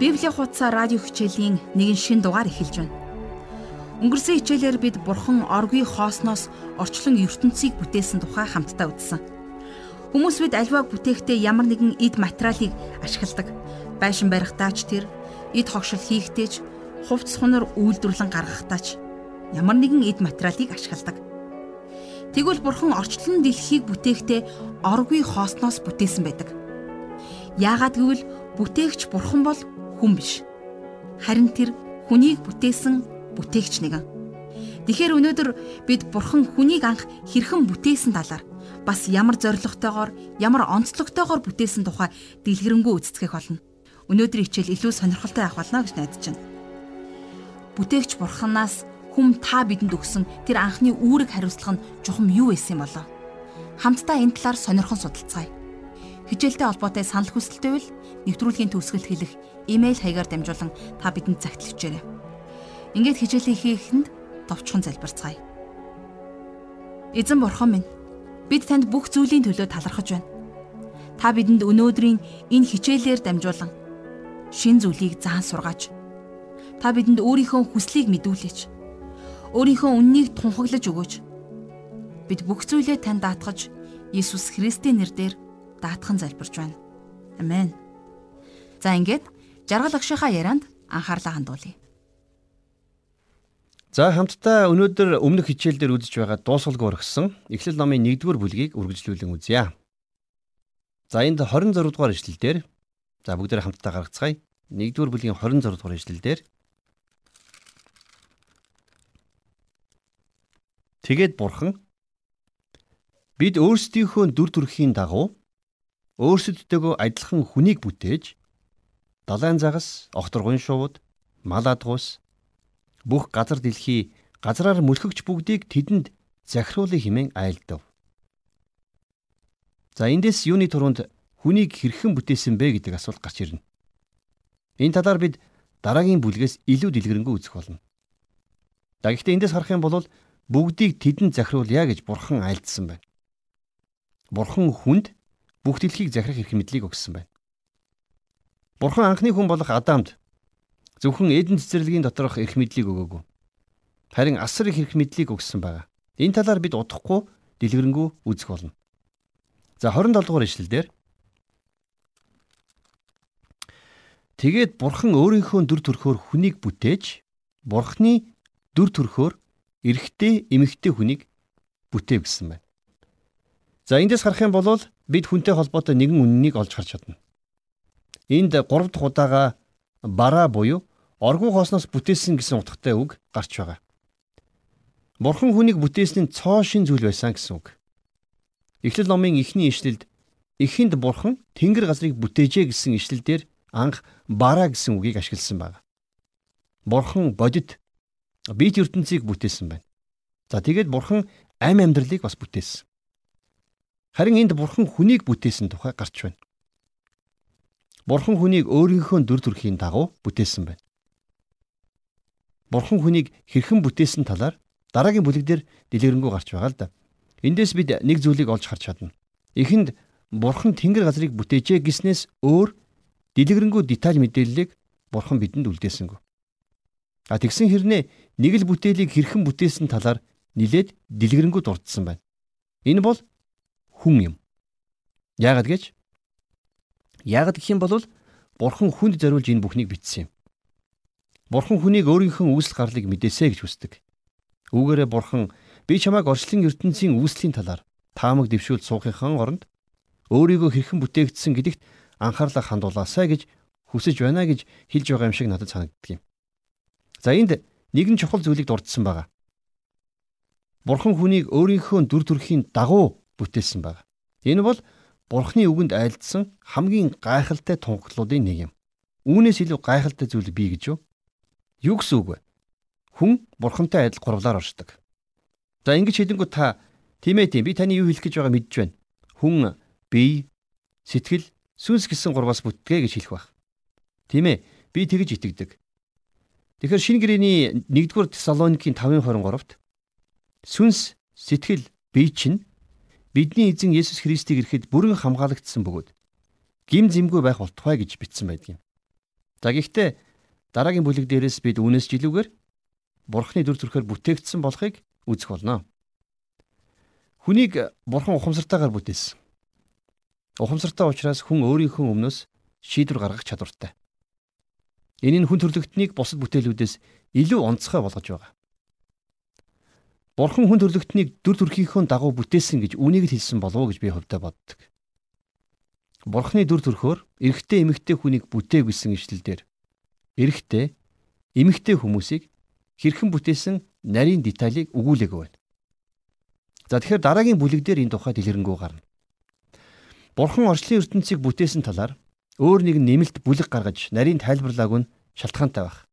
Библийн хуудасаа радио хичээлийн нэгэн шин дугаар эхэлж байна. Өнгөрсөн хичээлээр бид Бурхан оргүй хоосноос орчлон ертөнцийг бүтээсэн тухай хамтдаа үзсэн. Хүмүүс бид альва бүтээхдээ ямар нэгэн эд материалыг ашигладаг. Байшин барихтаа ч тэр, эд хогшил хийхдээ ч, хувцс хунар үйлдвэрлэн гаргахтаа ч ямар нэгэн эд материалыг ашигладаг. Тэгвэл Бурхан орчлон дэлхийг бүтээхдээ оргүй хоосноос бүтээсэн байдаг. Яагаад гэвэл бүтээгч Бурхан бол хүн биш. Харин тэр хүнийг бүтээсэн бүтээгч нэгэн. Тэгэхээр өнөөдөр бид бурхан хүнийг анх хэрхэн бүтээсэн талаар бас ямар зоригтойгоор, ямар онцлогтойгоор бүтээсэн тухай дэлгэрэнгүй үздэхэх болно. Өнөөдрийн хичээл илүү сонирхолтой авах болно гэж найдаж байна. Бүтээгч бурханаас хүм та бидэнд өгсөн тэр анхны үүрэг хариуцлага нь чухам юу байсан юм болоо? Хамтдаа энэ талаар сонирхон судалцгаая. Хичээлтэй холбоотой санал хүсэлтэй бол нэвтрүүлгийн төгсгөл хэлэх имэйл хаягаар дамжуулан та бидэнд загталвчээрэй. Ингээд хичээлээ хийхэд товчхон залбирцгаая. Эзэн бурхан минь бид танд бүх зүйлийн төлөө талархаж байна. Та бидэнд өнөөдрийн энэ хичээлээр дамжуулан шин зүйлийг заан сургааж та бидэнд өөрийнхөө хүслийг мэдүүлээч. Өөрийнхөө үннийг тунхаглаж өгөөч. Бид бүх зүйлээ танд даатгаж Иесус Христийн нэрээр даатхан залбирч байна. Амен. За ингээд жаргал агшихаа ярианд анхаарлаа хандуулъя. За хамтдаа өнөөдөр өмнөх хичээл дээр үзэж байгаа дуусгалгүй орхисон Эхлэл номын 1-р бүлгийг үргэлжлүүлэн үзье. За энд 26 дугаар ишлэл дээр за бүгдээ хамтдаа гаргацгаая. 1-р бүлгийн 26 дугаар ишлэл дээр Тэгээд бурхан бид өөрсдийнхөө дүр төрхийн дагуу өөрсөддөө адилхан хүнийг бүтээж далайн загас, огторгон шувууд, мал адгуус бүх газар дэлхий газраар мөлхөгч бүгдийг тэдэнд захируулах хэмээн айлдав. За эндээс юуны туруунд хүнийг хэрхэн бүтээсэн бэ гэдэг асуулт гарч ирнэ. Энэ талаар бид дараагийн бүлгээс илүү дэлгэрэнгүй үзэх болно. За гэхдээ эндээс харах юм бол бүгдийг тэдэнд захируулъя гэж бурхан айлдсан байна. Бурхан хүнд бүх дэлхийг захирах эрх мэдлийг өгсөн байна. Бурхан анхны хүн болох Адамд зөвхөн Эден цэцэрлэгийн доторх эрх мэдлийг өгөөгүй. Харин асар их эрх мэдлийг өгсөн байна. Энэ талаар бид удахгүй дэлгэрэнгүй үзэх болно. За 27 дугаар ишлэлдэр Тэгээд бурхан өөрийнхөө дүр төрхөөр хүнийг бүтээж бурхны дүр төрхөөр эрэгтэй эмэгтэй хүнийг бүтээв гэсэн байна. За эндээс харах юм бол бид хүнтэй холбоотой нэгэн үннийг олж харж чадна. Энд 3 дахь удаага бараа буюу оргуу хоосноос бүтээсэн гэсэн утгатай үг гарч байгаа. Бурхан хүнийг бүтээсний цоо шин зүйл байсан гэсэн үг. Эхлэл номын эхний ишлэлд эхэнд бурхан тэнгэр газрыг бүтээжээ гэсэн ишлэлдэр анх бараа гэсэн үгийг ашигласан байна. Бурхан бодит бит ертөнцийг бүтээсэн байна. За тэгээд бурхан амь амьдралыг бас бүтээсэн. Харин энд бурхан хүнийг бүтээсэн тухай гарч байна. Бурхан хүнийг өөрийнхөө дүр төрхийн дагуу бүтээсэн байна. Бурхан хүнийг хэрхэн бүтээсэн талаар дараагийн бүлэгдэр дэлгэрэнгүй гарч байгаа л да. Эндээс бид нэг зүйлийг олж харж чадна. Эхэнд Бурхан Тэнгэр газрыг бүтээжээ гиснээс өөр дэлгэрэнгүй деталь мэдээллийг Бурхан бидэнд үлдээсэнгүү. А тэгсэн хэрнээ нэг л бүтээлийг хэрхэн бүтээсэн талаар нилээд дэлгэрэнгүй дурдсан байна. Энэ бол хүн юм. Яагаад гэж? Яагаад гэх юм бол Бурхан хүнд зориулж энэ бүхнийг бичсэн юм. Бурхан хүнийг өөрийнхөө үүсэл гарлыг мэдээсэ гэж хүсдэг. Үүгээрээ Бурхан би чамайг орчлон ертөнцийн үүслийн талаар таамаг дэвшүүл суухынхан оронд өөрийгөө хэрхэн бүтээгдсэн гэдэгт анхаарлаа хандуулаасай гэж хүсэж байна гэж хэлж байгаа юм шиг надад санагддаг юм. За энд нэгэн чухал зүйлийг дурдсан байгаа. Бурхан хүнийг өөрийнхөө дүр төрхийн дагуу бүтээсэн байна. Энэ бол Бурхны үгэнд айлдсан хамгийн гайхалтай тунхаглуудын нэг юм. Үүнээс илүү гайхалтай зүйл бий гэж юу? Юу гэсэн үг вэ? Хүн Бурхантай адил гурвлаар оршдог. За ингэж хэлэнгүү та тийм ээ тийм би таны юу хэлэх гэж байгаа мэдж байна. Хүн бие, сэтгэл, сүнс гэсэн гурваас бүтгэ гэж хэлэх баг. Тийм ээ би тэгж итгэдэг. Тэгэхээр шинэ гэрээний 1-р Тесалоникийн 5:23-т сүнс, сэтгэл, бие чинь бидний эзэн Есүс Христийг ирэхэд бүрэн хамгаалагдсан бөгөөд гим зэмгүй байх болтугай гэж бичсэн байдаг юм. За гэхдээ дараагийн бүлэг дээрээс бид үүнээс жилүүгээр Бурхны дүр төрхөөр бүтээгдсэн болохыг үзэх болно. Хүнийг Бурхан ухамсартайгаар бүтээсэн. Ухамсартай учраас хүн өөрийнхөө өмнөөс шийдвэр гаргах чадвартай. Энэ нь хүн төрлөختнийг бусад бүтээлүүдээс илүү онцгой болгож байгаа. Бурхан хүн төрлөختнийг дүр төрхийнхөө дагуу бүтээсэн гэж үнийг л хэлсэн болов уу гэж би хувьдаа боддог. Бурханы дүр төрхөөр эрэгтэй эмэгтэй хүнийг бүтээг гэсэн ишлэлдэр эрэгтэй эмэгтэй хүмүүсийг хэрхэн бүтээсэн нарийн деталийг өгүүлээгүй байна. За тэгэхээр дараагийн бүлэг дээр энэ тухай дэлгэрэнгүй гарна. Бурхан орчлын ертөнцийг бүтээсэн талаар өөр нэгэн нэмэлт бүлэг гаргаж нарийн тайлбарлааг нь шалтгаантай байх.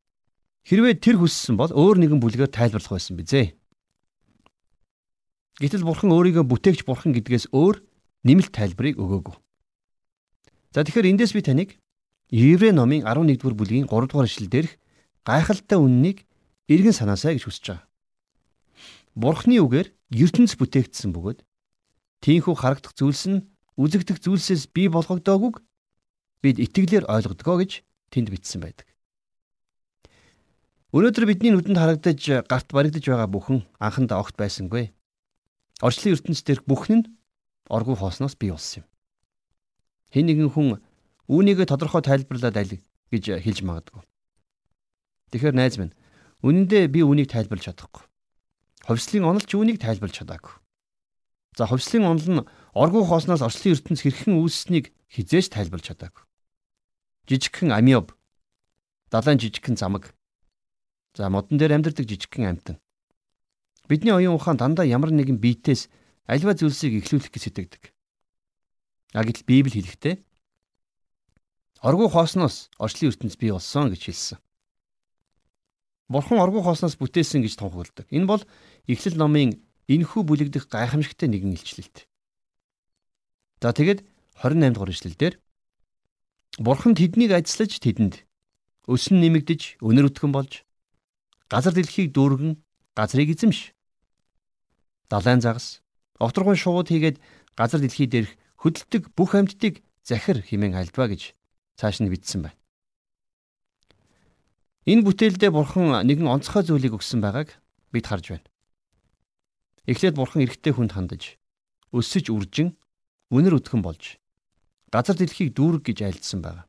Хэрвээ тэр хүссэн бол өөр нэгэн бүлгээр тайлбарлах байсан бизээ. Гэтэл бурхан өөрийгөө бүтээгч бурхан гэдгээс өөр нэмэлт тайлбарыг өгөөгүй. За тэгэхээр эндээс би таныг Еврей номын 11-р бүлгийн 3-р эшлэл дээрх гайхалтай үннийг эргэн санаасаа гэж хүсэж байгаа. Бурхны үгээр ертөнц бүтээгдсэн бөгөөд тийхүү харагдах зүйлс нь үзэгдэх зүйлсээс бий болгогдоогүйг бид итгэлээр ойлгодгоо гэж тэнд бичсэн байдаг. Өнөөдөр бидний нүдэнд харагдаж гарт баригдаж байгаа бүхэн анхандаа огт байсангүй. Орчлын ертөнц дээрх бүхэн нь оргуу хоосноос бий болсон юм. Хэн нэгэн хүн үүнийг тодорхой тайлбарлаад аль гэж хэлж магадгүй. Тэгэхээр найз минь үнэндээ би үүнийг тайлбарлаж чадахгүй. Ховслын онол ч үүнийг тайлбарлаж чадаагүй. За ховслын онол нь оргуу хоосноос орчлын ертөнц хэрхэн үүссэнийг хизээж тайлбарлаж чадаагүй. Жижигхэн амиоб, далайн жижигхэн замаг. За модон дээр амьдардаг жижигхэн амтан. Бидний оюун ухаан дандаа ямар нэгэн биетээс альва зүйлсийг эхлүүлэх гэж сэтгэдэг. А гэтэл Библи хэлэхдээ оргуу хоосноос орчлын ертөнц бий болсон гэж хэлсэн. Бурхан оргуу хоосноос бүтээсэн гэж тунхагладаг. Энэ бол Эхлэл номын энэхүү бүлэг дэх гайхамшигтай нэгэн илчлэлт. За тэгэд 28 дугаар ишлэлдэр Бурхан тэднийг ажиллаж тэдэнд өсөн нэмэгдэж өнөр өтгөн болж газар дэлхийг дүүргэн газрыг эзэмш далайн загас, овторгон шууд хийгээд газар дэлхий дээрх хөдөлдөг бүх амьтдыг захир химэн альдва гэж цааш нь бичсэн байна. Энэ бүтээлдээ бурхан нэгэн онцгой зүйлийг өгсөн байгааг бид харж байна. Эхлээд бурхан эрэгтэй хүнд хандаж өсөж үржин үнэр өтгөн болж газар дэлхийг дүүрэг гэж айлдсан байна.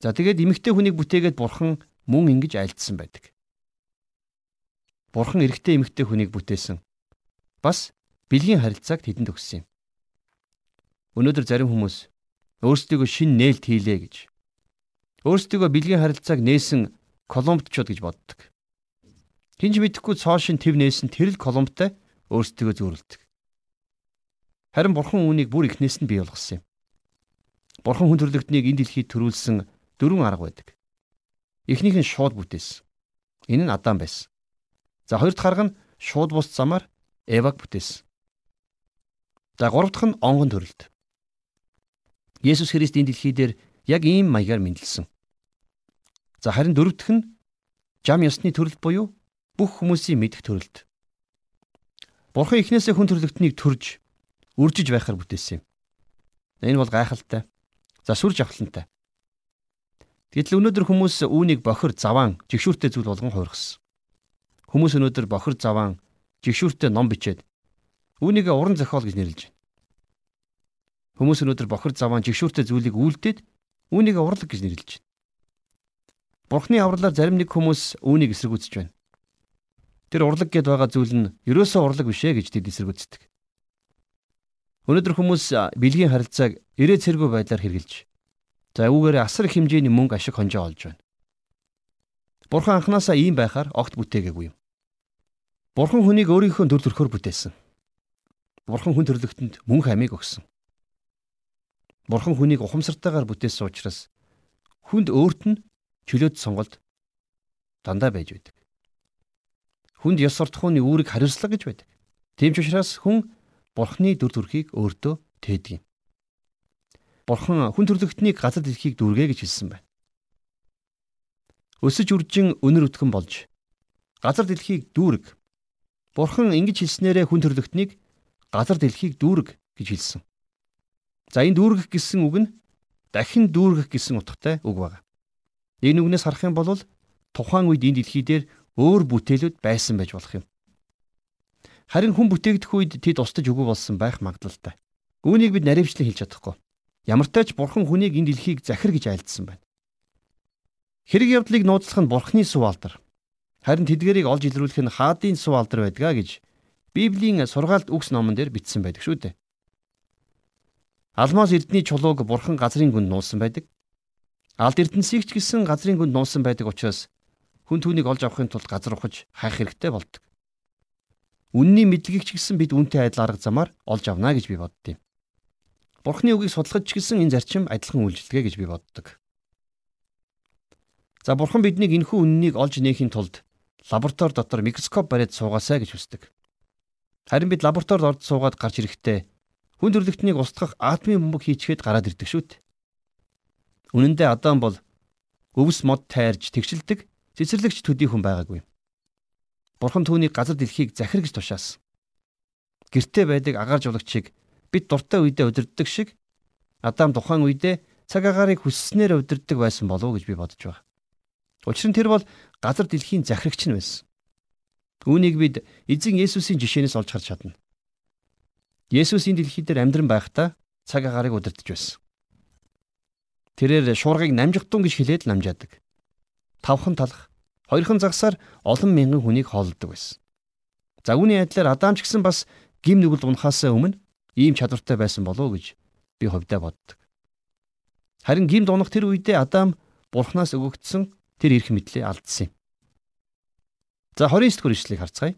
За тэгээд эмэгтэй хүнийг бүтээгээд бурхан мөн ингэж айлдсан байдаг. Бурхан эрэгтэй эмэгтэй хүнийг бүтээсэн. Бас бэлгийн харилцааг тэдэнд өгсөн юм. Өнөөдөр зарим хүмүүс өөрсдийгөө шин нээлт хийлээ гэж өөрсдийгөө бэлгийн харилцааг нээсэн колумбчууд гэж боддог. Хинж мэдэхгүй цоо шин төв нээсэн тэрл колумбтай өөрсдийгөө зөөрлөдөг. Харин бурхан үүнийг бүр ихнээс нь бий болгосон юм. Бурхан хүн төрлөختнийг энэ дэлхийд төрүүлсэн дөрвөн арга байдаг. Эхнийх нь шууд бүтээсэн. Энэ нь Адам байсан. За хоёр дахь арга нь шууд бус замаар Эваг бүтээсэн. За гурав дахь нь онгон төрөлд. Есүс Христ энэ дэлхий дээр яг ийм маягаар мэндэлсэн. За харин дөрөв дэх нь жам ёсны төрөл буюу бүх хүмүүсийн мэдэх төрөлд. Бурхан эхнээсээ хүн төрлөختнийг төрж үржиж байхаар бүтээсэн юм. Энэ бол гайхалтай. За сүр жавхлантай. Гэтэл өнөөдөр хүмүүс үүнийг бохир заваан жигшүүртэй зүйл болгон хуургасан. Хүмүүс өнөөдөр бохир заваан жигшүүртэй ном бичээд үүнийг уран зохиол гэж нэрлэж байна. Хүмүүс өнөөдөр бохир заваан жигшүүртэй зүйлийг үйлдээд үүнийг урлаг гэж нэрлэж байна. Бурхны авралаар зарим нэг хүмүүс үүнийг эсэргүүцэж байна. Тэр урлаг гэд байгаа зүйл нь ерөөсөө урлаг биш ээ гэж тэд эсэргүүцдэг. Өнөөдөр хүмүүс бэлгийн харилцааг ирээ цэргүү байдлаар хэрэгжилж за үүгээр асар хэмжээний мөнгө ашиг хонжоо олж байна. Бурхан анханасаа ийм байхаар огт бүтээгээгүй юм. Бурхан хүнийг өөрийнхөө төр төрхөөр бүтээсэн. Бурхан хүн төрлөختөнд мөнх амийг өгсөн. Бурхан хүнийг ухамсартайгаар бүтээсэн учраас хүнд өөрт нь чөлөөт сонголт дандаа байж байдаг. Хүнд ёс суртахууны үүрэг хариуцлага гэж байдаг. Тийм ч учраас хүн Бурханы дүр төрхийг өөртөө тээдэг юм. Бурхан хүн төрлөختнийг газар дэлхийг дүргэ гэж хэлсэн байна. Өсөж үржин өнөр өтгөн болж газар дэлхийг дүүрэг Бурхан ингэж хэлснээрээ хүн төрлөختнийг газар дэлхийг дүүрэг гэж хэлсэн. За энэ дүүргэх гэсэн үг нь дахин дүүргэх гэсэн утгатай үг байна. Энэ үгнээс харах юм бол тухайн үед энэ дэлхий дээр өөр бүтээлүүд байсан байж болох юм. Харин хүн бүтээгдэх үед тэд устж үгүй болсон байх магадлалтай. Үүнийг бид наривчлан хэлж чадахгүй. Ямар ч бурхан хүнийг энэ дэлхийг захир гэж айлдсан байна. Хэрэг явдлыг нууцлах нь бурхны суу алдар. Харин тэдгэрийг олж илрүүлэх нь хаадын суу алдар байдгаа гэж Библийн сургаалт үгс номон дээр бичсэн байдаг шүү дээ. Алмаз эрдний чулууг бурхан газрын гүнд нуусан байдаг. Алд эрдэнсийгч гисэн газрын гүнд нуусан байдаг учраас хүн түүнийг олж авахын тулд газар ухаж хайх хэрэгтэй болдог. Үнний мэдлэгч гисэн бид үнтэй адил арга замаар олж авна гэж би боддیں۔ Бурхны үгийг судлахч гисэн энэ зарчим адилхан үйлчлэгээ гэж би боддог. За бурхан биднийг энэхүү үннийг олж нээхийн тулд лаборатори дотор микроскоп бариад суугаасай гэж хүсдэг. Харин бид лабораторид орж суугаад гарч ирэхдээ хүн төрлөختнийг устгах атомын бөмбөг хийчихэд гараад ирдэг шүү дээ. Үнэн дээр Адам бол өвс мод тайрж тэгшилдэг цэцэрлэгч төдий хүн байгаагүй. Бурхан түүнийг газар дэлхийг захир гэж тушаасан. Гэртээ байдаг агаар жулагчийг бид дуртай үедээ удирддаг шиг Адам тухайн үедээ цаг агаарыг хүсснээр удирддаг байсан болов уу гэж би бодож байгаа. Учир нь тэр бол газар дэлхийн захирагч нь байсан. Үүнийг бид эзэн Есүсийн жишээнээс олж харж чадна. Есүс энэ дэлхий дээр амьдран байхдаа цаг агаарыг удирдах байсан. Тэрээр шуургыг намжигтун гэж хэлээд намжаадаг. Тавхан талах Хоёрхан загсаар олон мянган хүнийг хооллдог байсан. За үүний адилаар Адам ч гэсэн бас гим нүгэл унахаас өмнө ийм чадвартай байсан болов уу гэж би хувьдаа боддог. Харин гимд унах тэр үедээ Адам Бурханаас өгөгдсөн тэр эрх мэдлээ алдсан юм. За 29 дэх үргэлжлэлийг харцгаая.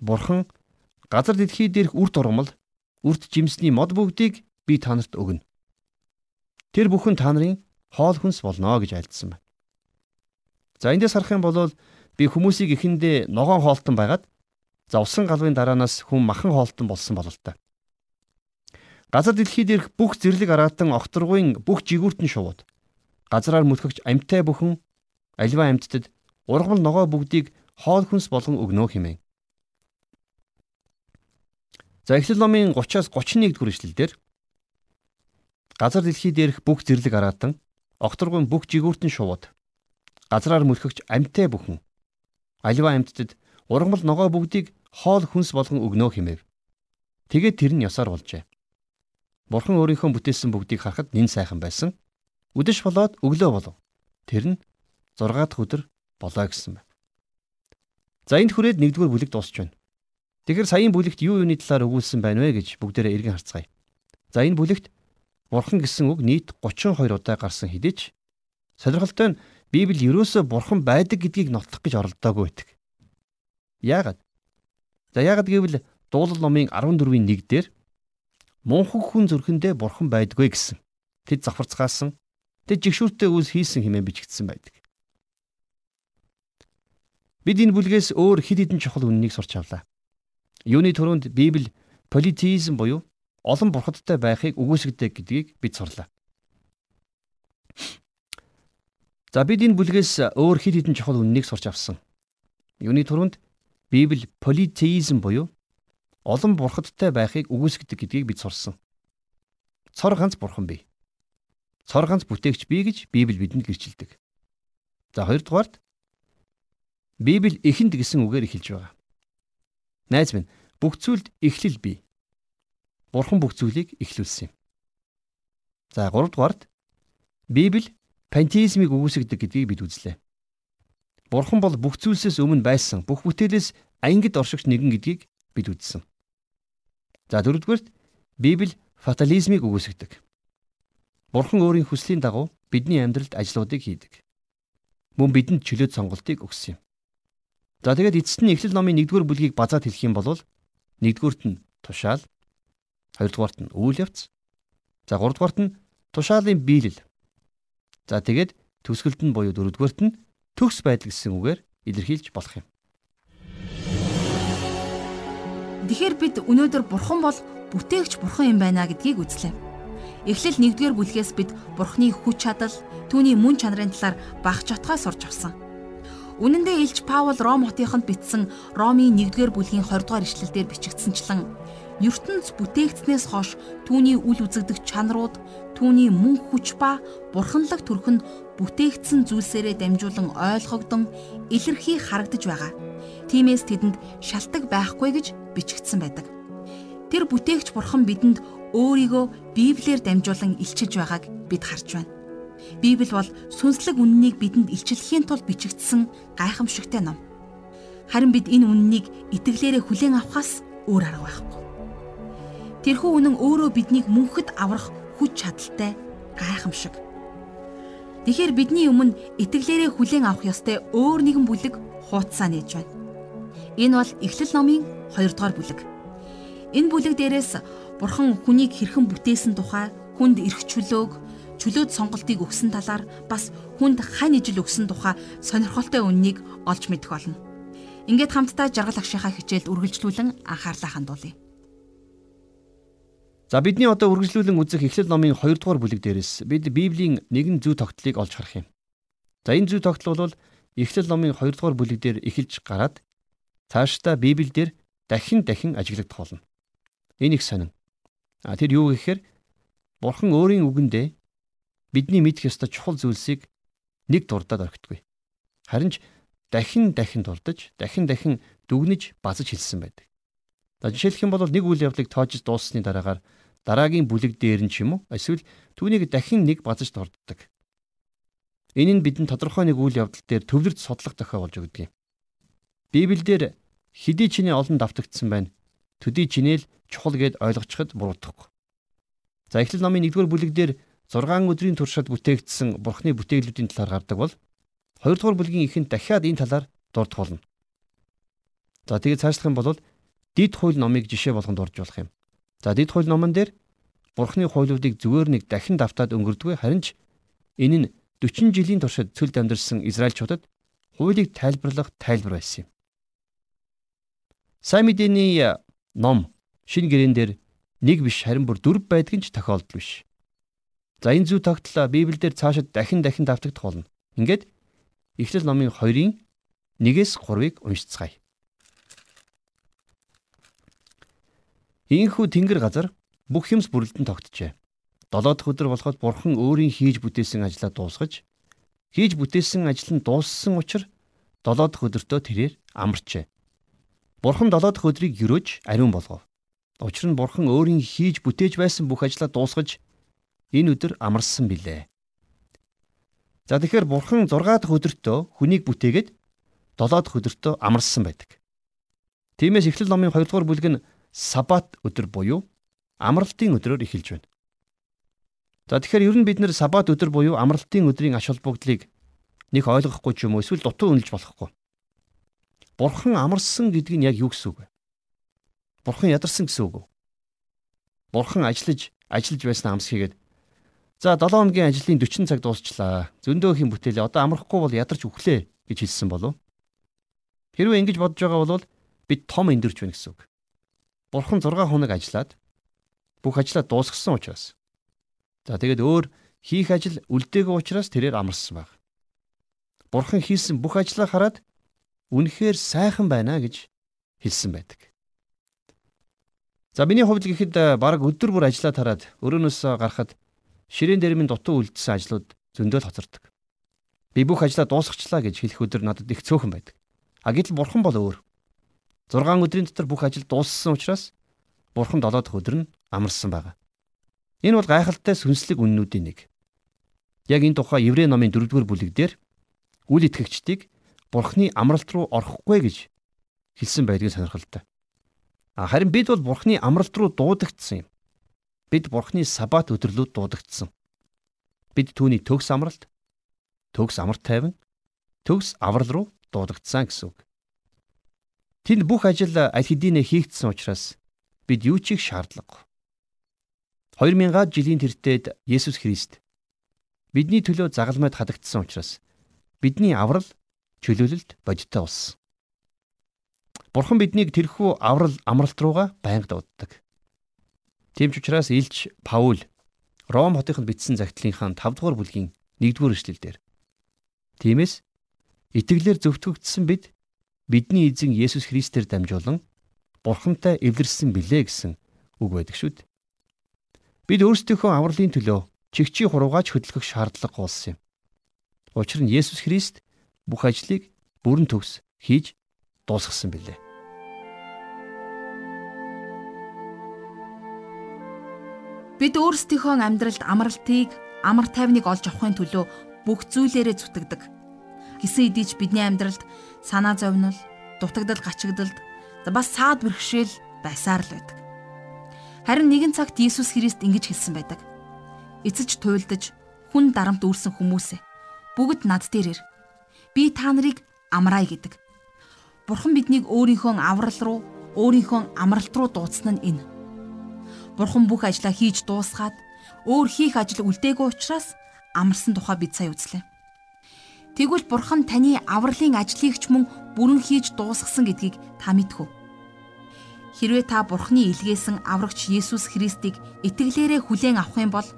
Бурхан газар дэлхий дээрх үрт ургамал, үрт жимсний мод бүгдийг би танарт өгнө. Тэр бүхэн та нарын хоол хүнс болно гэж альдсан байна. За эндээс харах юм бол би хүмүүсийг эхэндээ ногоон хоолтон байгаад за усан галвын дараанаас хүн махан хоолтон болсон болол та. Газар дэлхий дээрх бүх зэрлэг араатан огторгуйн бүх жигүүртэн шувууд газраар мөлхөгч амьтай бүхэн альва амьтдад ургамал ногоо бүгдийг хоол хүнс болгон өгнө хэмээн. За Эхлэл номын 30-аас 31 дугаар ишлэлдэр газар дэлхий дээрх бүх зэрлэг араатан огторгуйн бүх жигүүртэн шувууд газраар мөлхөгч амьтай бүхэн аливаа амьтдад ургамал ногоо бүгдийг хоол хүнс болгон өгнө хэмэв. Тэгээд тэр нь ёсоор болжээ. Бурхан өөрийнхөө бүтээсэн бүгдийг харахад нэн сайхан байсан. Үдэш болоод өглөө болов. Тэр нь 6 дахь өдөр болоо гэсэн байна. За энд хүрээд нэгдүгээр бүлэг дуусч байна. Тэгэхээр саяын бүлэгт юу юуны талаар өгүүлсэн байна вэ гэж бүгдээрээ эргэн харцгаая. За энэ бүлэгт Бурхан гэсэн үг нийт 32 удаа гарсан хэдий ч сонирхолтой нь Библи ерөөсөө бурхан байдаг гэдгийг нотлох гэж оролдоогүй байдаг. Яагаад? За яагаад гэвэл дуулал номын 14-ийн 1 дээр мунхан хүн зүрхэндээ бурхан байдгүй гэсэн. Тэд завхарцгаасан. Тэд жигшүүртэй үс хийсэн хэмээн бичигдсэн байдаг. Бид энэ бүлгээс өөр хэд хэдэн чухал үннийг сурч авлаа. Юуны төрөнд Библи политеизм буюу олон бурхадтай байхыг үгүйсгдэг гэдгийг бид сурлаа. За бид энэ бүлгээс өөр хэд хэдэн чухал үннийг сурч авсан. Юуны түрүүнд Библи политеизм буюу олон бурхадтай байхыг үгүйсгдэг гэдгийг бид сурсан. Цор ганц бурхан бий. Цор ганц бүтээгч бий гэж Библи бидэнд гэрчилдэг. За хоёрдугаарт Библи эхэнд гэсэн үгээр эхэлж байгаа. Найз минь бүх зүйлд эхлэл бий. Бурхан бүх зүйлийг эхлүүлсэн юм. За гуравдугаарт Библи пантеизмыг үгүйсгдэг гэдгийг бид үзлээ. Бурхан бол бүх зүйлсээс өмнө байсан бүх бүтээлээс ангид оршигч нэгэн гэдгийг бид үзсэн. За дөрөвдүгээрт Библи фатализмыг үгүйсгдэг. Бурхан өөрийн хүслийн дагуу бидний амьдралд ажлуудыг хийдэг. Мөн бидэнд чөлөөт сонголтыг өгсөн юм. За тэгээд эцэст нь Эхлэл номын 1-р бүлгийг базаад хэлэх юм бол 1-дүгüрт нь тушаал, 2-дугаарт нь үйл явц, за 3-дугаарт нь тушаалын биелэл, За тэгээд төсгөлд нь буюу дөрөвдүгээрт нь төгс байдал гэсэн үгээр илэрхийлж болох юм. Тэгэхээр бид өнөөдөр бурхан бол бүтээгч бурхан юм байна гэдгийг үзлээ. Эхлэл 1-р бүлгээс бид бурханы хүч чадал, түүний мөн чанарын талаар багч отгоо сурч авсан. Үнэн дээр Илч Паул Ром хотынд бичсэн Ромын 1-р бүлгийн 20 дугаар ишлэлдэр бичигдсэнчлэн ертөнц бүтээгдснээс хойш түүний үл үзэгдэх чанарууд, түүний мөн хүч ба бурханлаг төрх нь бүтээгдсэн зүйлсээрээ дамжуулан ойлгогдсон илэрхий харагдаж байгаа. Тиймээс тэдэнд шалтак байхгүй гэж бичигдсэн байдаг. Тэр бүтээгч бурхан бидэнд өөрийгөө Библиэр дамжуулан илчилж байгааг бид харж байна. Библи бол сүнслэг үннийг бидэнд илчлэхийн тулд бичигдсэн гайхамшигтай ном. Харин бид энэ үннийг итгэлээрээ хүлээн авахаас өөр арга байхгүй. Тэрхүү үнэн өөрөө биднийг мөнхөд аврах хүч чадалтай гайхамшиг. Тэгэхээр бидний өмнө итгэлээрээ хүлээн авах ёстой өөр нэгэн бүлэг хуудасаа нээж байна. Энэ бол Эхлэл номын 2 дугаар бүлэг. Энэ бүлэг дээрээс Бурхан хүнийг хэрхэн бүтээсэн тухай, хүнд эрх чөлөөг, чөлөөт сонголтыг өгсөн талаар бас хүнд хань ижил өгсөн тухай сонирхолтой үннийг олж мэдэх болно. Ингээд хамтдаа жаргал агшихаа хичээлд үргэлжлүүлэн анхаарлаа хандуулъя. За бидний одоо үргэлжлүүлэн үзэх Эхлэл номын 2 дугаар бүлэг дээрээс бид Библийн нэгэн зүй тогтолыг олж харах юм. За энэ зүй тогтол бол Эхлэл номын 2 дугаар бүлэг дээр эхэлж гараад цаашдаа Библиэлд дахин дахин ажиглагдах болно. Энэ их сонин. А тэр юу гэхээр Бурхан өөрийн үгэндээ бидний мэдэх ёстой чухал зүйлсийг нэг дурдаад орхитгүй. Харин ч дахин дахин дурдж, дахин дахин дүгнэж базаж хэлсэн байдаг. За жишээлх юм бол нэг үйл явдлыг тоожж дууссаны дараагаар дараагийн бүлэг дээр нь ч юм уу эсвэл түүнийг дахин нэг базаж дурддаг. Энэ нь бидэнд тодорхой нэг үйл явдал дээр төвлөрч судлах дохио болж өгдөг юм. Библиэлд хэдий чиний олон давтагдсан байна. Төдий чинээл чухал гэд ойлгочиход буруудахгүй. За Эхлэл номын 1-р бүлэг дээр 6 өдрийн туршид бүтээгдсэн Бурхны бүтээлүүдийн талаар гардаг бол 2-р бүлгийн ихэнд дахиад энэ талаар дурдах болно. За тэгээд цаашлах юм бол дид хууль номыг жишээ болгонд орж болох юм. За дид хууль номон дээр Бурхны хуулиудыг зүгээр нэг дахин давтаад өнгөрдгөө харин ч энэ нь 40 жилийн туршид цөлд амьдарсан Израильчуудад хуулийг тайлбарлах тайлбар байсан юм. Сайн мэдээний ном шин гэрэн дээр нэг биш харин бүр дөрв байдаг нь ч тохиолдол биш. За энэ зүй тогтлоо Библиэлд цаашид дахин дахин давтагдах болно. Ингээд Эхлэл номын 2-ын 1-ээс 3-ыг уншицгаая. Ийхүү тэнгэр газар бүх юмс бүрэлдэн тогтжээ. Долоо дахь өдөр болоход Бурхан өөрийн хийж бүтээсэн ажлаа дуусгаж хийж бүтээсэн ажил нь дууссан учраас долоо дахь өдөртөө тэрээр амарчээ. Бурхан долоо дахь өдрийг өрөөж ариун болгов. Учир нь Бурхан өөрийн хийж бүтээж байсан бүх ажлаа дуусгаж энэ өдөр амарсан билээ. За тэгэхээр Бурхан 6 дахь өдөртөө хүнийг бүтээгээд 7 дахь өдөртөө амарсан байдаг. Тиймээс Эхлэл номын 2 дугаар бүлэг нь Сабат өдөр буюу амралтын өдрөөр эхэлж байна. За тэгэхээр ер нь бид нэр Сабат өдөр буюу амралтын өдрийн ач холбогдлыг нэг ойлгохгүй ч юм уу эсвэл дутуу үнэлж болохгүй. Бурхан амарсан гэдэг нь яг юу гэсэн үг вэ? Бурхан ядарсан гэсэн үг үү? Бурхан ажиллаж ажиллаж байсан амс хийгээд за 7 хоногийн ажлын 40 цаг дуусчлаа. Зөндөө их бүтээлээ. Одоо амрахгүй бол ядарч өглөө гэж хэлсэн болов. Хэрвээ ингэж бодож байгаа бол бид том эндэрч байна гэсэн үг. Бурхан 6 хоног ажиллаад бүх ажлаа дуусгасан учраас. За тэгээд өөр хийх ажил үлдээгөө учраас тэрээр амарсан баг. Бурхан хийсэн бүх ажлаа хараад үнэхээр сайхан байна гэж хэлсэн байдаг. За миний хувьд гэхэд э, баг өдөр бүр ажиллаад хараад өрөөнөөс гарахад ширээн дээр минь дутуу үлдсэн ажлууд зөндөө л хоцордог. Би бүх ажлаа дуусгачлаа гэж хэлэх өдөр надад их цөөхөн байдаг. А гэтэл бурхан бол өөр. 6 өдрийн дотор бүх ажил дууссан учраас бурхан 7 дахь өдөр нь амарсан байгаа. Энэ бол гайхалтай сүнслэг үннүүдийн нэг. Яг энэ тухай Еврей номын 4-р бүлэг дээр үл итгэгчдийг Бурхны амралт руу орохгүй гэж хэлсэн байдгийг сонирхолтой. Харин бид бол Бурхны амралт руу дуудагдсан юм. Бид Бурхны сабат өдөрлүүд дуудагдсан. Бид түүний төгс амралт, төгс амарт тайван, төгс аврал руу дуудагдсан гэсэн үг. Тэнд бүх ажил аль хэдийнэ хийгдсэн учраас бид юу ч их шаардлагагүй. 2000 жилийн тэртээд Есүс Христ бидний төлөө загалмайд хадагдсан учраас бидний аврал чөлөөлөлд бодиттой болсон. Бурхан биднийг тэрхүү аврал амралт руугаа байнга дууддаг. Тийм ч учраас Илч Паул Ром хотынд бичсэн загтлынхаа 5 дугаар бүлгийн 1-р эшлэлдэр Тиймээс итгэлээр зөвтгөгдсөн бид бидний эзэн Есүс Христээр дамжуулан Бурхантай эвлэрсэн билээ гэсэн үг байдаг шүү дээ. Бид өөрсдийнхөө авралын төлөө чигчий хуруугаач хөдөлгөх шаардлага болсон юм. Учир нь Есүс Христ бүх ажлыг бүрэн төгс хийж дуусгасан билээ. Бид өөрсдийнхөө амьдралд амралтыг, амар тайвныг олж авахын төлөө бүх зүйлээрээ зүтгэдэг. Гисэн эдийч бидний амьдралд санаа зовнил, дутагдал гачигдалд бас саад бэрхшээл байсаар л байдаг. Харин нэгэн цагт Иесус Христ ингэж хэлсэн байдаг. Эцэж туйлдаж хүн дарамт үүрсэн хүмүүсээ бүгд над дээр ир. Би та нарыг амраая гэдэг. Бурхан биднийг өөрийнхөө аврал руу, өөрийнхөө амралт руу дуудсан нь энэ. Бурхан бүх ажлаа хийж дуусгаад өөр хийх ажил үлдээгүй учраас амарсан тухай бид сая үзлээ. Тэгвэл Бурхан таны авралын ажлыг ч мөн бүрэн хийж дуусгасан гэдгийг та мэдхүү. Хэрвээ та Бурханы илгээсэн аврагч Есүс Христийг итгэлээрээ хүлээн авах юм бол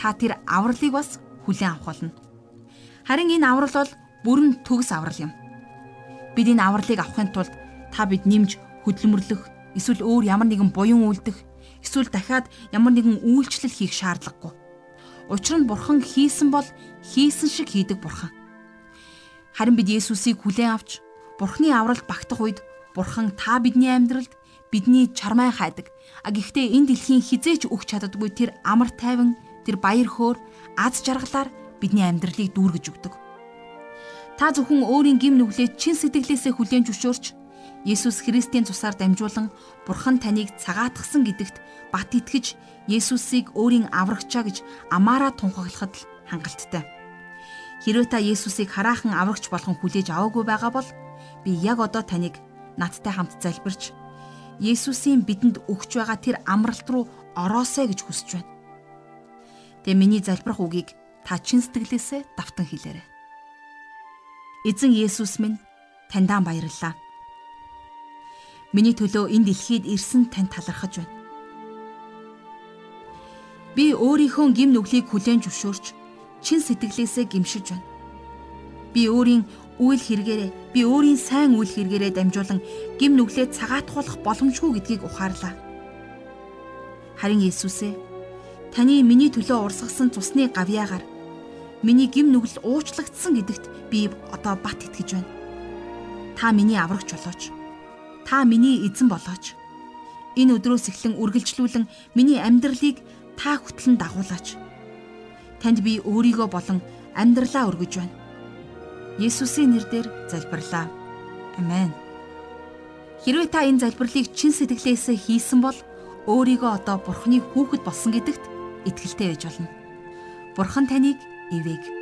та тэр авралыг бас хүлээн авах болно. Харин энэ аврал бол бүрэн төгс аврал юм. Бид энэ авралыг авахын тулд та бид нэмж хөдөлмөрлөх, эсвэл өөр ямар нэгэн буян үйлдэх эсвэл дахиад ямар нэгэн үйлчлэл хийх шаардлагагүй. Учир нь бурхан хийсэн бол хийсэн шиг хийдэг бурхан. Харин бид Есүсийг хүлээн авч бурханы авралт багтах үед бурхан та бидний амьдралд бидний чармай хайдаг. А гэхдээ энэ дэлхийн хизээч өгч чаддаггүй тэр амар тайван, тэр баяр хөөр, аз жаргалаар бидний амьдралыг дүүргэж өгдөг. Та зөвхөн өөрийн гим нүглээ чин сэтгэлээсээ хүлээн зөвшөөрч Есүс Христийн цусаар дамжуулан Бурхан таныг цагаатгсан гэдэгт бат итгэж Есүсийг өөрийн аврагчаа гэж амаараа тунхаглахад л хангалттай. Хэрвээ та Есүсийг хараахан аврагч болгон хүлээж аваагүй байгаа бол би яг одоо таныг надтай хамт залбирч Есүсийн бидэнд өгч байгаа тэр амралт руу ороосэй гэж хүсэж байна. Тэгээ миний залбирах үгийг та чин сэтгэлээсээ давтан хэлээрэй. Эзэн Есүс минь таньдаа баярлалаа. Миний төлөө энэ дэлхийд ирсэн тань талархаж байна. Би өөрийнхөө гим нүглийг хүлээн зөвшөөрч чин сэтгэлээсээ гимшиж байна. Би өөрийн үйл хэрэгээрээ би өөрийн сайн үйл хэрэгээрээ дамжуулан гим нүглээ цагаатгуулах боломжгүй гэдгийг ухаарлаа. Харин Есүсээ таны миний төлөө урсгасан цусны гавьяагаар миний гим нүгэл уучлагдсан гэдэгт би одоо бат итгэж байна. Та миний аврагч болооч та миний эзэн болооч. Энэ өдрөөс эхлэн үргэлжлүүлэн миний амьдралыг та хөтлөн дагуулаач. Танд би өөрийгөө болон амьдралаа өргөж байна. Есүсийн нэрээр залбирлаа. Амен. Хэрвээ та энэ залбирлыг чин сэтгэлээсээ хийсэн бол өөрийгөө одоо Бурхны хүүхэд болсон гэдэгт итгэлтэй байж болно. Бурхан таныг y Vic.